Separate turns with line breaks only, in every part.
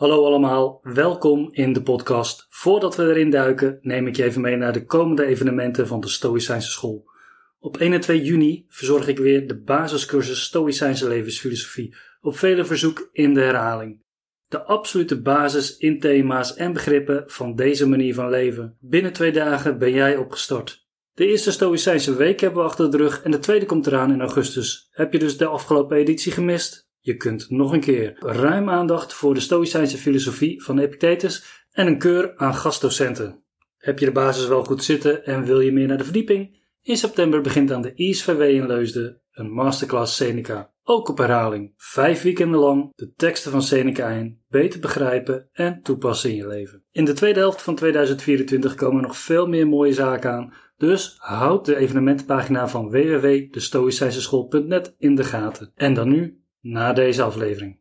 Hallo allemaal, welkom in de podcast. Voordat we erin duiken, neem ik je even mee naar de komende evenementen van de Stoïcijnse School. Op 1 en 2 juni verzorg ik weer de basiscursus Stoïcijnse levensfilosofie, op vele verzoek in de herhaling. De absolute basis in thema's en begrippen van deze manier van leven. Binnen twee dagen ben jij opgestart. De eerste Stoïcijnse week hebben we achter de rug en de tweede komt eraan in augustus. Heb je dus de afgelopen editie gemist? Je kunt nog een keer ruim aandacht voor de Stoïcijnse filosofie van Epictetus en een keur aan gastdocenten. Heb je de basis wel goed zitten en wil je meer naar de verdieping? In september begint aan de ISVW in Leusden een masterclass Seneca. Ook op herhaling, vijf weekenden lang de teksten van Seneca in, beter begrijpen en toepassen in je leven. In de tweede helft van 2024 komen nog veel meer mooie zaken aan, dus houd de evenementenpagina van www.destoïcijnseschool.net in de gaten. En dan nu na deze aflevering.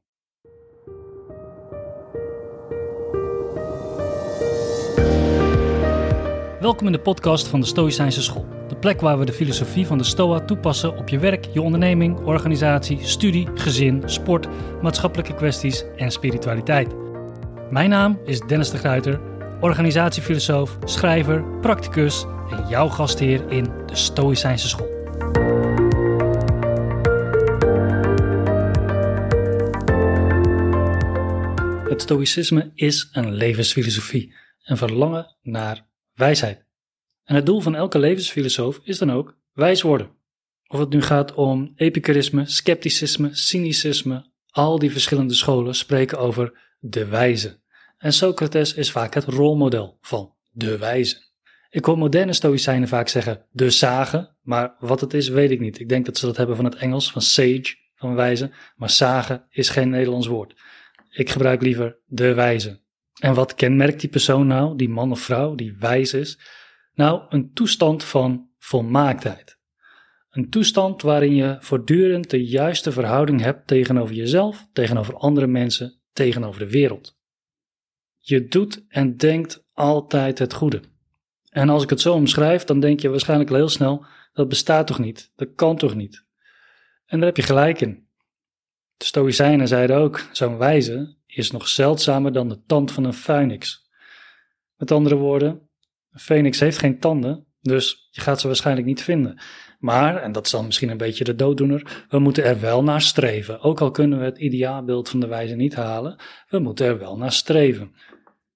Welkom in de podcast van de Stoïcijnse School. De plek waar we de filosofie van de Stoa toepassen op je werk, je onderneming, organisatie, studie, gezin, sport, maatschappelijke kwesties en spiritualiteit. Mijn naam is Dennis de Gruiter, organisatiefilosoof, schrijver, practicus en jouw gastheer in de Stoïcijnse School. Stoïcisme is een levensfilosofie, een verlangen naar wijsheid. En het doel van elke levensfilosoof is dan ook wijs worden. Of het nu gaat om epicurisme, scepticisme, cynicisme, al die verschillende scholen spreken over de wijze. En Socrates is vaak het rolmodel van de wijze. Ik hoor moderne stoïcijnen vaak zeggen de sage, maar wat het is weet ik niet. Ik denk dat ze dat hebben van het Engels, van sage, van wijze, maar sage is geen Nederlands woord. Ik gebruik liever de wijze. En wat kenmerkt die persoon nou, die man of vrouw die wijs is? Nou, een toestand van volmaaktheid. Een toestand waarin je voortdurend de juiste verhouding hebt tegenover jezelf, tegenover andere mensen, tegenover de wereld. Je doet en denkt altijd het goede. En als ik het zo omschrijf, dan denk je waarschijnlijk heel snel: dat bestaat toch niet? Dat kan toch niet? En daar heb je gelijk in. De Stoïcijnen zeiden ook: zo'n wijze is nog zeldzamer dan de tand van een phoenix. Met andere woorden, een phoenix heeft geen tanden, dus je gaat ze waarschijnlijk niet vinden. Maar, en dat dan misschien een beetje de dooddoener, we moeten er wel naar streven. Ook al kunnen we het ideaalbeeld van de wijze niet halen, we moeten er wel naar streven.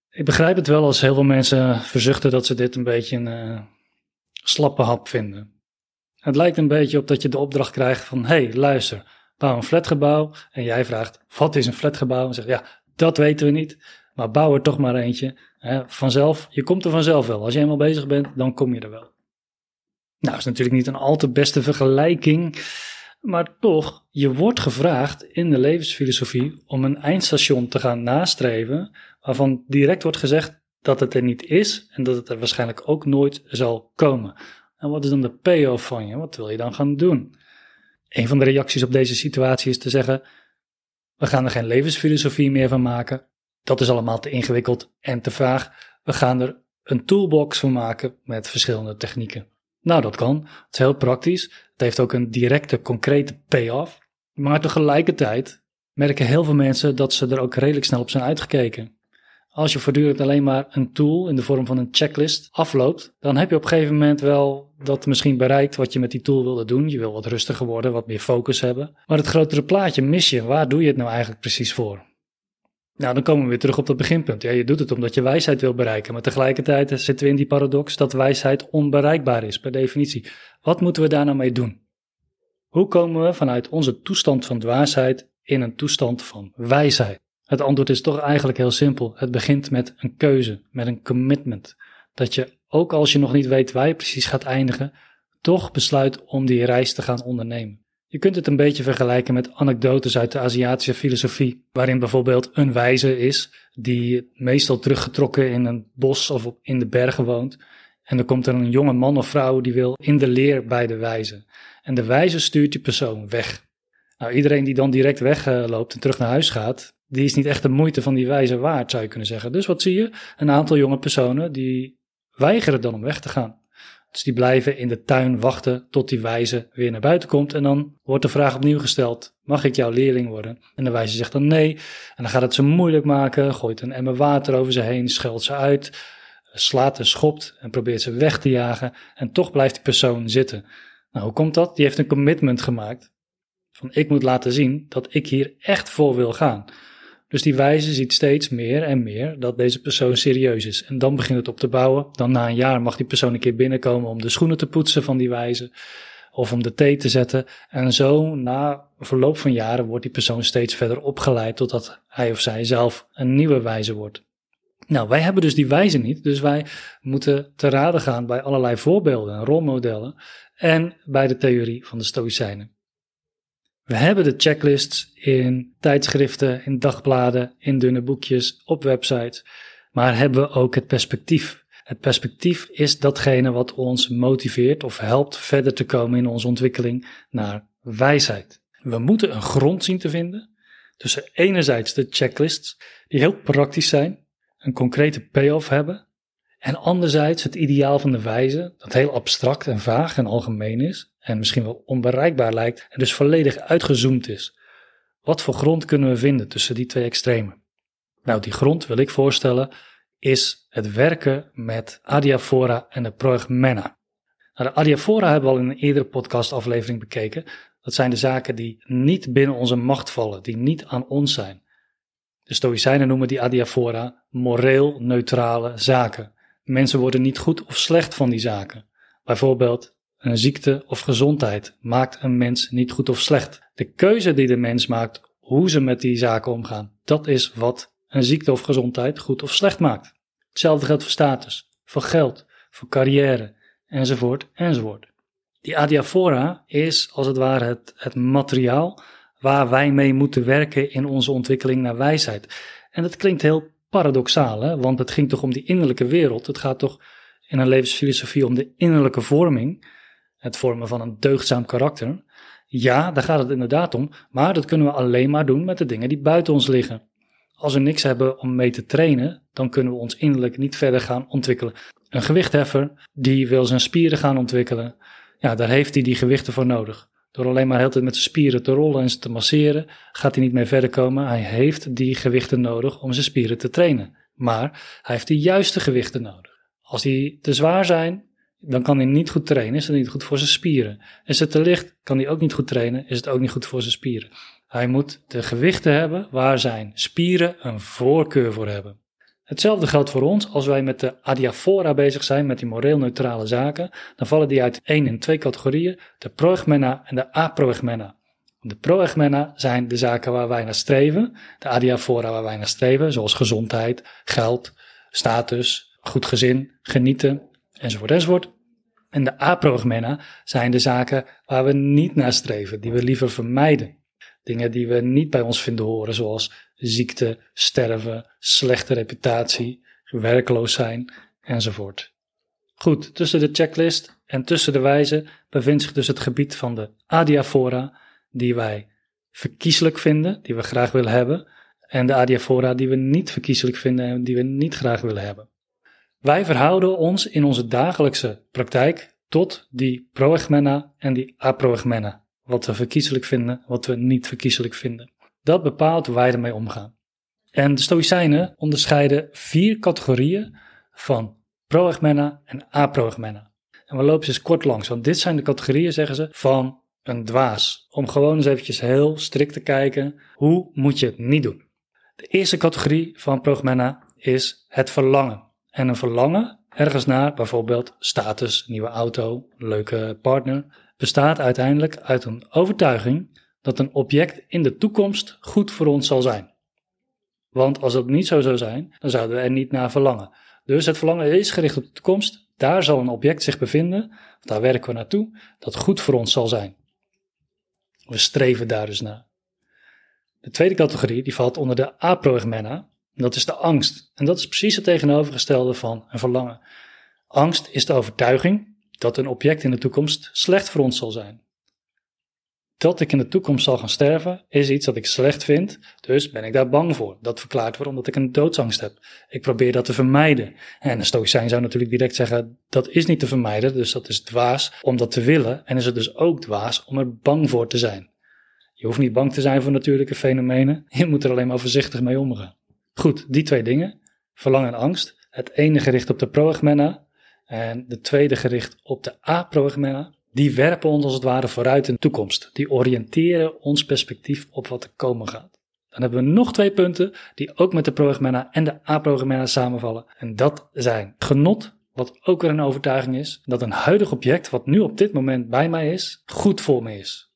Ik begrijp het wel als heel veel mensen verzuchten dat ze dit een beetje een uh, slappe hap vinden. Het lijkt een beetje op dat je de opdracht krijgt van: hé, hey, luister, bouw een flatgebouw. En jij vraagt, wat is een flatgebouw? En zegt, ja, dat weten we niet. Maar bouw er toch maar eentje. vanzelf, je komt er vanzelf wel. Als je eenmaal bezig bent, dan kom je er wel. Nou, is natuurlijk niet een al te beste vergelijking. Maar toch, je wordt gevraagd in de levensfilosofie om een eindstation te gaan nastreven. Waarvan direct wordt gezegd dat het er niet is en dat het er waarschijnlijk ook nooit zal komen. En wat is dan de payoff van je? Wat wil je dan gaan doen? Een van de reacties op deze situatie is te zeggen: we gaan er geen levensfilosofie meer van maken. Dat is allemaal te ingewikkeld en te vaag. We gaan er een toolbox van maken met verschillende technieken. Nou, dat kan. Het is heel praktisch. Het heeft ook een directe, concrete payoff. Maar tegelijkertijd merken heel veel mensen dat ze er ook redelijk snel op zijn uitgekeken. Als je voortdurend alleen maar een tool in de vorm van een checklist afloopt, dan heb je op een gegeven moment wel dat misschien bereikt wat je met die tool wilde doen. Je wil wat rustiger worden, wat meer focus hebben. Maar het grotere plaatje mis je. Waar doe je het nou eigenlijk precies voor? Nou, dan komen we weer terug op dat beginpunt. Ja, je doet het omdat je wijsheid wil bereiken, maar tegelijkertijd zitten we in die paradox dat wijsheid onbereikbaar is per definitie. Wat moeten we daar nou mee doen? Hoe komen we vanuit onze toestand van dwaasheid in een toestand van wijsheid? Het antwoord is toch eigenlijk heel simpel. Het begint met een keuze, met een commitment. Dat je, ook als je nog niet weet waar je precies gaat eindigen, toch besluit om die reis te gaan ondernemen. Je kunt het een beetje vergelijken met anekdotes uit de Aziatische filosofie, waarin bijvoorbeeld een wijze is die meestal teruggetrokken in een bos of in de bergen woont. En dan komt er een jonge man of vrouw die wil in de leer bij de wijze. En de wijze stuurt die persoon weg. Nou, iedereen die dan direct wegloopt en terug naar huis gaat, die is niet echt de moeite van die wijze waard, zou je kunnen zeggen. Dus wat zie je? Een aantal jonge personen die weigeren dan om weg te gaan. Dus die blijven in de tuin wachten tot die wijze weer naar buiten komt. En dan wordt de vraag opnieuw gesteld: Mag ik jouw leerling worden? En de wijze zegt dan nee. En dan gaat het ze moeilijk maken, gooit een emmer water over ze heen, scheldt ze uit, slaat en schopt en probeert ze weg te jagen. En toch blijft die persoon zitten. Nou, hoe komt dat? Die heeft een commitment gemaakt. Van ik moet laten zien dat ik hier echt voor wil gaan. Dus die wijze ziet steeds meer en meer dat deze persoon serieus is. En dan begint het op te bouwen. Dan na een jaar mag die persoon een keer binnenkomen om de schoenen te poetsen van die wijze. Of om de thee te zetten. En zo na verloop van jaren wordt die persoon steeds verder opgeleid totdat hij of zij zelf een nieuwe wijze wordt. Nou, wij hebben dus die wijze niet. Dus wij moeten te raden gaan bij allerlei voorbeelden en rolmodellen. En bij de theorie van de Stoïcijnen. We hebben de checklists in tijdschriften, in dagbladen, in dunne boekjes, op websites, maar hebben we ook het perspectief. Het perspectief is datgene wat ons motiveert of helpt verder te komen in onze ontwikkeling naar wijsheid. We moeten een grond zien te vinden tussen enerzijds de checklists, die heel praktisch zijn, een concrete payoff hebben, en anderzijds het ideaal van de wijze, dat heel abstract en vaag en algemeen is, en misschien wel onbereikbaar lijkt en dus volledig uitgezoomd is. Wat voor grond kunnen we vinden tussen die twee extremen? Nou, die grond wil ik voorstellen is het werken met adiaphora en de proegmena. Nou, de adiaphora hebben we al in een eerdere podcastaflevering bekeken. Dat zijn de zaken die niet binnen onze macht vallen, die niet aan ons zijn. De Stoïcijnen noemen die adiaphora moreel neutrale zaken. Mensen worden niet goed of slecht van die zaken. Bijvoorbeeld een ziekte of gezondheid maakt een mens niet goed of slecht. De keuze die de mens maakt, hoe ze met die zaken omgaan, dat is wat een ziekte of gezondheid goed of slecht maakt. Hetzelfde geldt voor status, voor geld, voor carrière, enzovoort, enzovoort. Die adiaphora is als het ware het, het materiaal waar wij mee moeten werken in onze ontwikkeling naar wijsheid. En dat klinkt heel paradoxaal, hè? want het ging toch om die innerlijke wereld. Het gaat toch in een levensfilosofie om de innerlijke vorming het vormen van een deugdzaam karakter. Ja, daar gaat het inderdaad om, maar dat kunnen we alleen maar doen met de dingen die buiten ons liggen. Als we niks hebben om mee te trainen, dan kunnen we ons innerlijk niet verder gaan ontwikkelen. Een gewichtheffer die wil zijn spieren gaan ontwikkelen, ja, daar heeft hij die gewichten voor nodig. Door alleen maar heel tijd met zijn spieren te rollen en ze te masseren, gaat hij niet meer verder komen. Hij heeft die gewichten nodig om zijn spieren te trainen. Maar hij heeft de juiste gewichten nodig. Als die te zwaar zijn, dan kan hij niet goed trainen, is het niet goed voor zijn spieren. Is het te licht, kan hij ook niet goed trainen, is het ook niet goed voor zijn spieren. Hij moet de gewichten hebben waar zijn spieren een voorkeur voor hebben. Hetzelfde geldt voor ons als wij met de adiaphora bezig zijn, met die moreel neutrale zaken, dan vallen die uit één in twee categorieën, de proegmena en de aproegmena. De proegmena zijn de zaken waar wij naar streven, de adiaphora waar wij naar streven, zoals gezondheid, geld, status, goed gezin, genieten, enzovoort, enzovoort. En de aprogmena zijn de zaken waar we niet naar streven, die we liever vermijden. Dingen die we niet bij ons vinden horen, zoals ziekte, sterven, slechte reputatie, werkloos zijn, enzovoort. Goed, tussen de checklist en tussen de wijze bevindt zich dus het gebied van de adiaphora, die wij verkieselijk vinden, die we graag willen hebben, en de adiaphora die we niet verkieselijk vinden en die we niet graag willen hebben. Wij verhouden ons in onze dagelijkse praktijk tot die proegmena en die aproegmena. Wat we verkiezelijk vinden, wat we niet verkiezelijk vinden. Dat bepaalt hoe wij ermee omgaan. En de Stoïcijnen onderscheiden vier categorieën van proegmena en aproegmena. En we lopen ze eens kort langs, want dit zijn de categorieën, zeggen ze, van een dwaas. Om gewoon eens eventjes heel strikt te kijken, hoe moet je het niet doen? De eerste categorie van proegmena is het verlangen. En een verlangen ergens naar, bijvoorbeeld status, nieuwe auto, leuke partner, bestaat uiteindelijk uit een overtuiging dat een object in de toekomst goed voor ons zal zijn. Want als dat niet zo zou zijn, dan zouden we er niet naar verlangen. Dus het verlangen is gericht op de toekomst. Daar zal een object zich bevinden, daar werken we naartoe, dat goed voor ons zal zijn. We streven daar dus naar. De tweede categorie die valt onder de aproegmena, dat is de angst. En dat is precies het tegenovergestelde van een verlangen. Angst is de overtuiging dat een object in de toekomst slecht voor ons zal zijn. dat ik in de toekomst zal gaan sterven is iets dat ik slecht vind, dus ben ik daar bang voor. Dat verklaart waarom dat ik een doodsangst heb. Ik probeer dat te vermijden. En een stoïcijn zou natuurlijk direct zeggen, dat is niet te vermijden, dus dat is dwaas om dat te willen. En is het dus ook dwaas om er bang voor te zijn. Je hoeft niet bang te zijn voor natuurlijke fenomenen, je moet er alleen maar voorzichtig mee omgaan. Goed, die twee dingen, verlangen en angst. Het ene gericht op de proegmena en de tweede gericht op de aproegmena die werpen ons als het ware vooruit in de toekomst. Die oriënteren ons perspectief op wat er komen gaat. Dan hebben we nog twee punten die ook met de progemena en de aprogemena samenvallen. En dat zijn genot, wat ook weer een overtuiging is, dat een huidig object, wat nu op dit moment bij mij is, goed voor me is.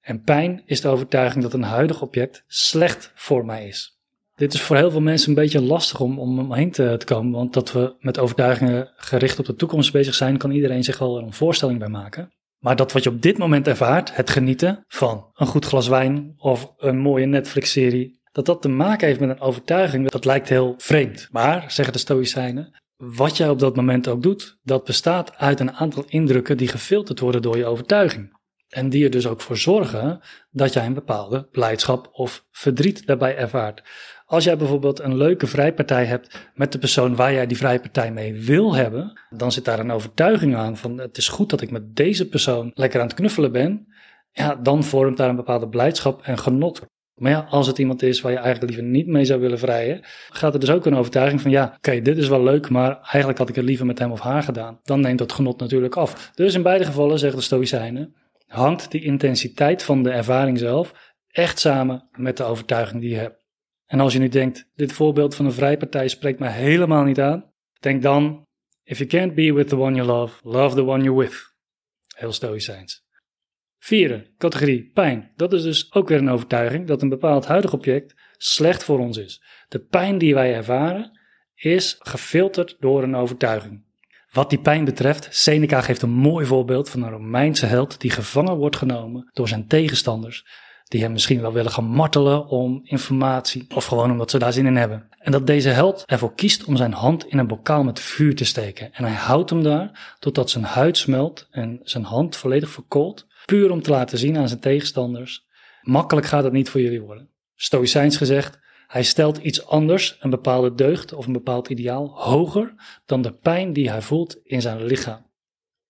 En pijn is de overtuiging dat een huidig object slecht voor mij is. Dit is voor heel veel mensen een beetje lastig om, om omheen te, te, komen, want dat we met overtuigingen gericht op de toekomst bezig zijn, kan iedereen zich wel een voorstelling bij maken. Maar dat wat je op dit moment ervaart, het genieten van een goed glas wijn of een mooie Netflix-serie, dat dat te maken heeft met een overtuiging, dat lijkt heel vreemd. Maar, zeggen de Stoïcijnen, wat jij op dat moment ook doet, dat bestaat uit een aantal indrukken die gefilterd worden door je overtuiging. En die er dus ook voor zorgen dat jij een bepaalde blijdschap of verdriet daarbij ervaart. Als jij bijvoorbeeld een leuke vrijpartij hebt met de persoon waar jij die vrijpartij mee wil hebben, dan zit daar een overtuiging aan van het is goed dat ik met deze persoon lekker aan het knuffelen ben. Ja, dan vormt daar een bepaalde blijdschap en genot. Maar ja, als het iemand is waar je eigenlijk liever niet mee zou willen vrijen, gaat er dus ook een overtuiging van ja, oké, dit is wel leuk, maar eigenlijk had ik het liever met hem of haar gedaan. Dan neemt dat genot natuurlijk af. Dus in beide gevallen, zeggen de Stoïcijnen, hangt die intensiteit van de ervaring zelf echt samen met de overtuiging die je hebt. En als je nu denkt, dit voorbeeld van een vrijpartij spreekt mij helemaal niet aan, denk dan, if you can't be with the one you love, love the one you're with. Heel stoïcijns. Vierde, categorie pijn. Dat is dus ook weer een overtuiging dat een bepaald huidig object slecht voor ons is. De pijn die wij ervaren is gefilterd door een overtuiging. Wat die pijn betreft, Seneca geeft een mooi voorbeeld van een Romeinse held die gevangen wordt genomen door zijn tegenstanders die hem misschien wel willen gaan martelen om informatie of gewoon omdat ze daar zin in hebben. En dat deze held ervoor kiest om zijn hand in een bokaal met vuur te steken. En hij houdt hem daar totdat zijn huid smelt en zijn hand volledig verkoolt, puur om te laten zien aan zijn tegenstanders. Makkelijk gaat het niet voor jullie worden. Stoïcijns gezegd, hij stelt iets anders, een bepaalde deugd of een bepaald ideaal, hoger dan de pijn die hij voelt in zijn lichaam.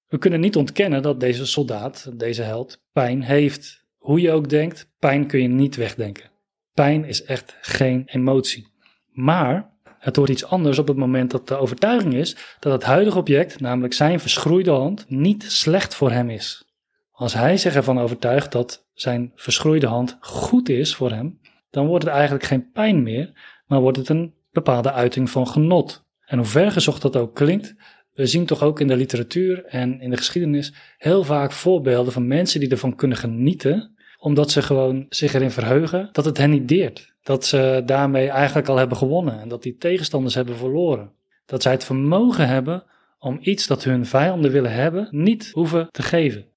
We kunnen niet ontkennen dat deze soldaat, deze held, pijn heeft. Hoe je ook denkt, pijn kun je niet wegdenken. Pijn is echt geen emotie. Maar het wordt iets anders op het moment dat de overtuiging is dat het huidige object, namelijk zijn verschroeide hand, niet slecht voor hem is. Als hij zich ervan overtuigt dat zijn verschroeide hand goed is voor hem, dan wordt het eigenlijk geen pijn meer, maar wordt het een bepaalde uiting van genot. En hoe vergezocht dat ook klinkt, we zien toch ook in de literatuur en in de geschiedenis heel vaak voorbeelden van mensen die ervan kunnen genieten, omdat ze gewoon zich erin verheugen dat het hen niet deert. Dat ze daarmee eigenlijk al hebben gewonnen en dat die tegenstanders hebben verloren. Dat zij het vermogen hebben om iets dat hun vijanden willen hebben, niet hoeven te geven.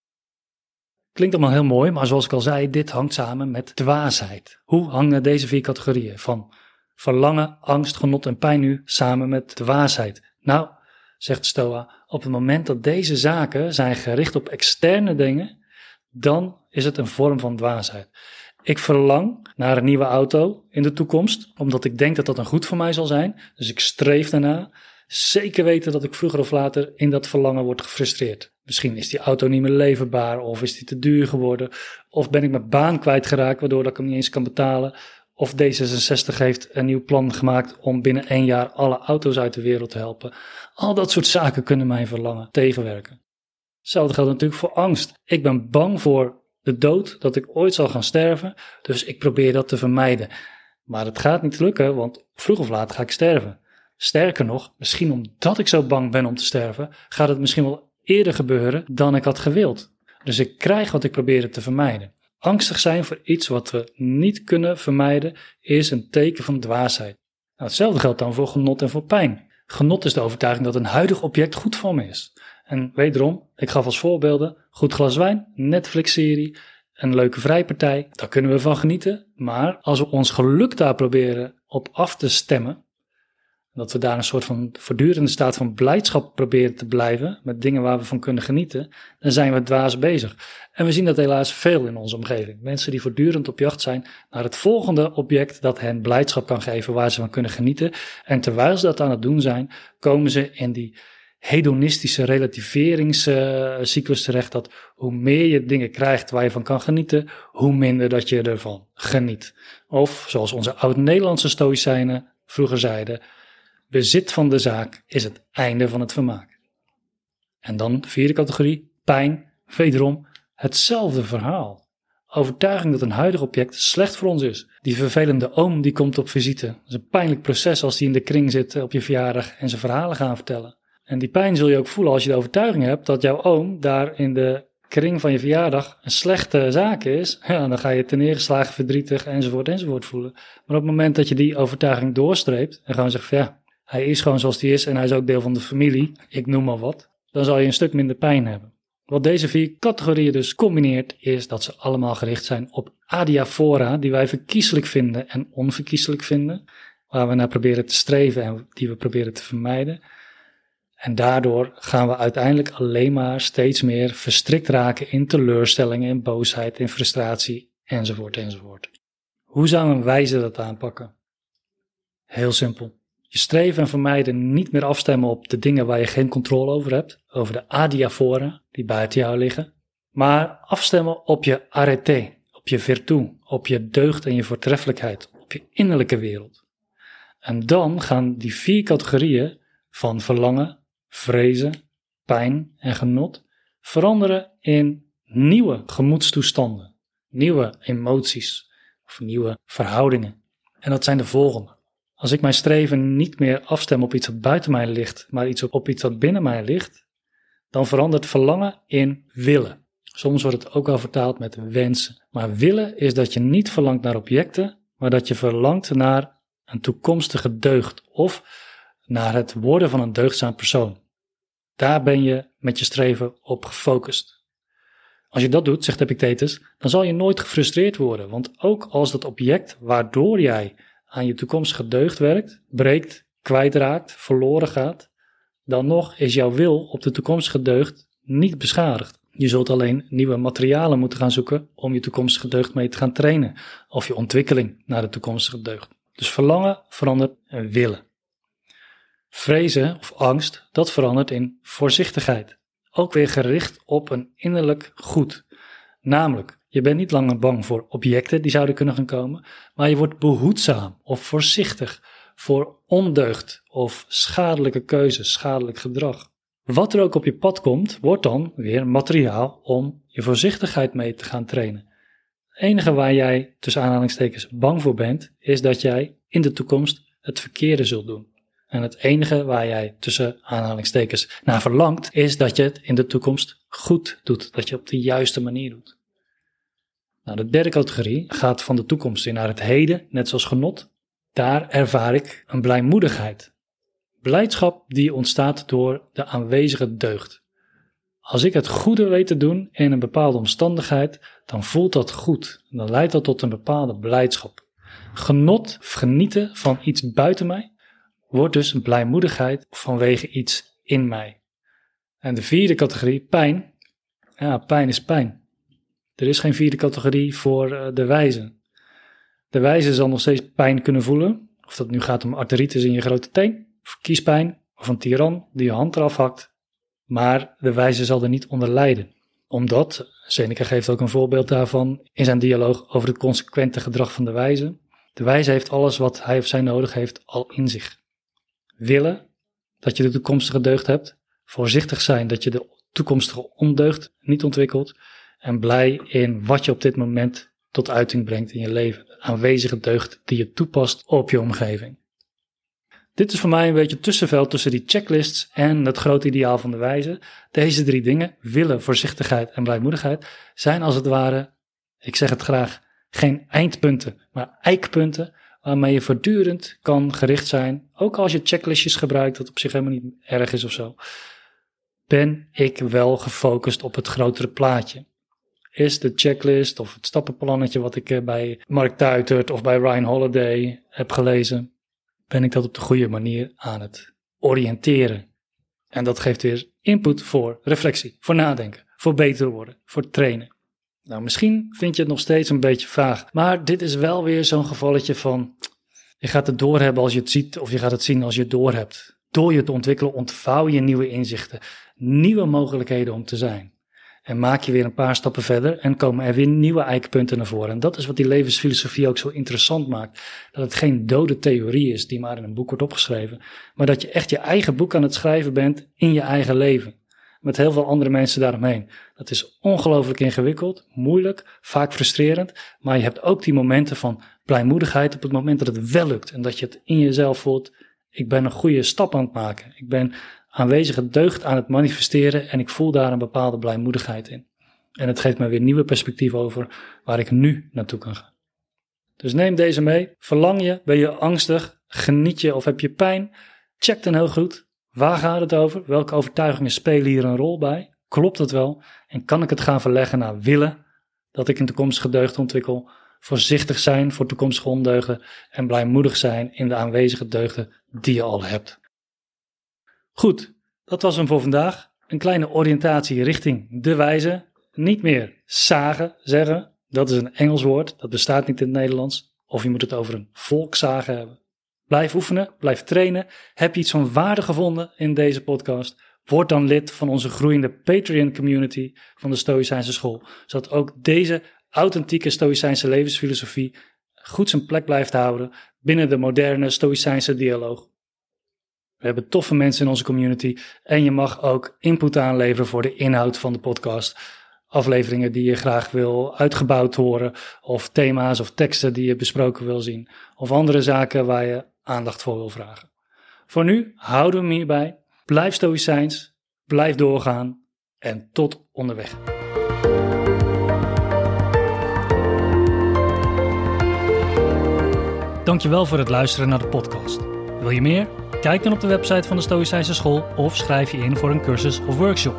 Klinkt allemaal heel mooi, maar zoals ik al zei, dit hangt samen met dwaasheid. Hoe hangen deze vier categorieën van verlangen, angst, genot en pijn nu samen met dwaasheid? Nou, zegt Stoa, op het moment dat deze zaken zijn gericht op externe dingen, dan is het een vorm van dwaasheid. Ik verlang naar een nieuwe auto in de toekomst, omdat ik denk dat dat een goed voor mij zal zijn. Dus ik streef daarna. Zeker weten dat ik vroeger of later in dat verlangen word gefrustreerd. Misschien is die auto niet meer leverbaar, of is die te duur geworden, of ben ik mijn baan kwijtgeraakt, waardoor ik hem niet eens kan betalen. Of D66 heeft een nieuw plan gemaakt om binnen één jaar alle auto's uit de wereld te helpen. Al dat soort zaken kunnen mijn verlangen tegenwerken. Hetzelfde geldt natuurlijk voor angst. Ik ben bang voor de dood, dat ik ooit zal gaan sterven, dus ik probeer dat te vermijden. Maar het gaat niet lukken, want vroeg of laat ga ik sterven. Sterker nog, misschien omdat ik zo bang ben om te sterven, gaat het misschien wel eerder gebeuren dan ik had gewild. Dus ik krijg wat ik probeerde te vermijden. Angstig zijn voor iets wat we niet kunnen vermijden is een teken van dwaasheid. Nou, hetzelfde geldt dan voor genot en voor pijn. Genot is de overtuiging dat een huidig object goed voor me is. En wederom, ik gaf als voorbeelden goed glas wijn, Netflix-serie, een leuke vrijpartij. Daar kunnen we van genieten. Maar als we ons geluk daar proberen op af te stemmen, dat we daar een soort van voortdurende staat van blijdschap proberen te blijven met dingen waar we van kunnen genieten, dan zijn we dwaas bezig. En we zien dat helaas veel in onze omgeving. Mensen die voortdurend op jacht zijn naar het volgende object dat hen blijdschap kan geven, waar ze van kunnen genieten. En terwijl ze dat aan het doen zijn, komen ze in die hedonistische relativeringscyclus terecht. Dat hoe meer je dingen krijgt waar je van kan genieten, hoe minder dat je ervan geniet. Of zoals onze oud-Nederlandse stoïcijnen vroeger zeiden, bezit van de zaak is het einde van het vermaak. En dan vierde categorie, pijn, wederom hetzelfde verhaal. Overtuiging dat een huidig object slecht voor ons is. Die vervelende oom die komt op visite. Het is een pijnlijk proces als die in de kring zit op je verjaardag en zijn verhalen gaan vertellen. En die pijn zul je ook voelen als je de overtuiging hebt dat jouw oom daar in de kring van je verjaardag een slechte zaak is. Ja, dan ga je ten neergeslagen, verdrietig enzovoort enzovoort voelen. Maar op het moment dat je die overtuiging doorstreept en gewoon zegt van ja, hij is gewoon zoals hij is en hij is ook deel van de familie, ik noem maar wat, dan zal je een stuk minder pijn hebben. Wat deze vier categorieën dus combineert, is dat ze allemaal gericht zijn op adiafora, die wij verkieselijk vinden en onverkieselijk vinden, waar we naar proberen te streven en die we proberen te vermijden. En daardoor gaan we uiteindelijk alleen maar steeds meer verstrikt raken in teleurstellingen, in boosheid, in frustratie, enzovoort, enzovoort. Hoe zou een wijze dat aanpakken? Heel simpel. Je streven en vermijden niet meer afstemmen op de dingen waar je geen controle over hebt, over de adiaforen die buiten jou liggen, maar afstemmen op je arete, op je virtu, op je deugd en je voortreffelijkheid, op je innerlijke wereld. En dan gaan die vier categorieën van verlangen, vrezen, pijn en genot veranderen in nieuwe gemoedstoestanden, nieuwe emoties of nieuwe verhoudingen. En dat zijn de volgende. Als ik mijn streven niet meer afstem op iets wat buiten mij ligt, maar iets op, iets wat binnen mij ligt, dan verandert verlangen in willen. Soms wordt het ook al vertaald met wensen. Maar willen is dat je niet verlangt naar objecten, maar dat je verlangt naar een toekomstige deugd of naar het worden van een deugdzaam persoon. Daar ben je met je streven op gefocust. Als je dat doet, zegt Epictetus, dan zal je nooit gefrustreerd worden, want ook als dat object waardoor jij aan je toekomstige deugd werkt, breekt, kwijtraakt, verloren gaat, dan nog is jouw wil op de toekomstige deugd niet beschadigd. Je zult alleen nieuwe materialen moeten gaan zoeken om je toekomstige deugd mee te gaan trainen, of je ontwikkeling naar de toekomstige deugd. Dus verlangen verandert in willen. Vrezen of angst, dat verandert in voorzichtigheid. Ook weer gericht op een innerlijk goed. Namelijk, je bent niet langer bang voor objecten die zouden kunnen gaan komen, maar je wordt behoedzaam of voorzichtig voor ondeugd of schadelijke keuzes, schadelijk gedrag. Wat er ook op je pad komt, wordt dan weer materiaal om je voorzichtigheid mee te gaan trainen. Het enige waar jij tussen aanhalingstekens bang voor bent, is dat jij in de toekomst het verkeerde zult doen. En het enige waar jij tussen aanhalingstekens naar verlangt, is dat je het in de toekomst goed doet. Dat je op de juiste manier doet. Nou, de derde categorie gaat van de toekomst in naar het heden, net zoals genot. Daar ervaar ik een blijmoedigheid. Blijdschap die ontstaat door de aanwezige deugd. Als ik het goede weet te doen in een bepaalde omstandigheid, dan voelt dat goed. Dan leidt dat tot een bepaalde blijdschap. Genot, genieten van iets buiten mij, wordt dus een blijmoedigheid vanwege iets in mij. En de vierde categorie, pijn. Ja, pijn is pijn. Er is geen vierde categorie voor eh, de wijze. De wijze zal nog steeds pijn kunnen voelen. Of dat nu gaat om arteritis in je grote teen, of kiespijn, of een tiran die je hand eraf hakt. Maar de wijze zal er niet onder lijden. Omdat, Seneca geeft ook een voorbeeld daarvan in zijn dialoog over het consequente gedrag van de wijze. De wijze heeft alles wat hij of zij nodig heeft al in zich. Willen dat je de toekomstige deugd hebt. Voorzichtig zijn dat je de toekomstige ondeugd niet ontwikkelt en blij in wat je op dit moment tot uiting brengt in je leven. De aanwezige deugd die je toepast op je omgeving. Dit is voor mij een beetje tussenveld tussen die checklists en het grote ideaal van de wijze. Deze drie dingen, willen, voorzichtigheid en blijmoedigheid, zijn als het ware, ik zeg het graag, geen eindpunten, maar eikpunten waarmee je voortdurend kan gericht zijn. Ook als je checklistjes gebruikt, dat op zich helemaal niet erg is of zo. Ben ik wel gefocust op het grotere plaatje? Is de checklist of het stappenplannetje wat ik eh, bij Mark Tuitert of bij Ryan Holiday heb gelezen. ben ik dat op de goede manier aan het oriënteren. En dat geeft weer input voor reflectie, voor nadenken, voor beter worden, voor trainen. Nou, misschien vind je het nog steeds een beetje vaag, maar dit is wel weer zo'n gevalletje van je gaat het doorhebben als je het ziet of je gaat het zien als je het doorhebt. Door je te ontwikkelen ontvouw je nieuwe inzichten, nieuwe mogelijkheden om te zijn. En maak je weer een paar stappen verder en komen er weer nieuwe eikpunten naar voren. En dat is wat die levensfilosofie ook zo interessant maakt. Dat het geen dode theorie is die maar in een boek wordt opgeschreven. Maar dat je echt je eigen boek aan het schrijven bent in je eigen leven. Met heel veel andere mensen daaromheen. Dat is ongelooflijk ingewikkeld, moeilijk, vaak frustrerend. Maar je hebt ook die momenten van blijmoedigheid op het moment dat het wel lukt. En dat je het in jezelf voelt. Ik ben een goede stap aan het maken. Ik ben aanwezige deugd aan het manifesteren en ik voel daar een bepaalde blijmoedigheid in. En het geeft me weer nieuwe perspectief over waar ik nu naartoe kan gaan. Dus neem deze mee. Verlang je? Ben je angstig? Geniet je of heb je pijn? Check dan heel goed. Waar gaat het over? Welke overtuigingen spelen hier een rol bij? Klopt het wel? En kan ik het gaan verleggen naar willen dat ik een toekomstige deugd ontwikkel? Voorzichtig zijn voor toekomstige ondeugden en blijmoedig zijn in de aanwezige deugden die je al hebt. Goed, dat was hem voor vandaag. Een kleine oriëntatie richting de wijze. Niet meer zagen zeggen. Dat is een Engels woord, dat bestaat niet in het Nederlands. Of je moet het over een volkszagen hebben. Blijf oefenen, blijf trainen. Heb je iets van waarde gevonden in deze podcast? Word dan lid van onze groeiende Patreon community van de Stoïcijnse School, zodat ook deze authentieke Stoïcijnse levensfilosofie goed zijn plek blijft houden binnen de moderne Stoïcijnse dialoog. We hebben toffe mensen in onze community en je mag ook input aanleveren voor de inhoud van de podcast. Afleveringen die je graag wil uitgebouwd horen, of thema's of teksten die je besproken wil zien, of andere zaken waar je aandacht voor wil vragen. Voor nu houden we hem hierbij. Blijf stoïcijns, blijf doorgaan en tot onderweg. Dankjewel voor het luisteren naar de podcast. Wil je meer? Kijk dan op de website van de Stoïcijnse School of schrijf je in voor een cursus of workshop.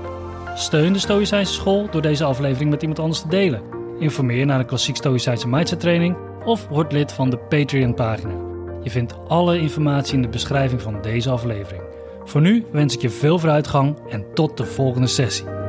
Steun de Stoïcijnse School door deze aflevering met iemand anders te delen. Informeer naar een klassiek Stoïcijnse mindset training of word lid van de Patreon pagina. Je vindt alle informatie in de beschrijving van deze aflevering. Voor nu wens ik je veel vooruitgang en tot de volgende sessie.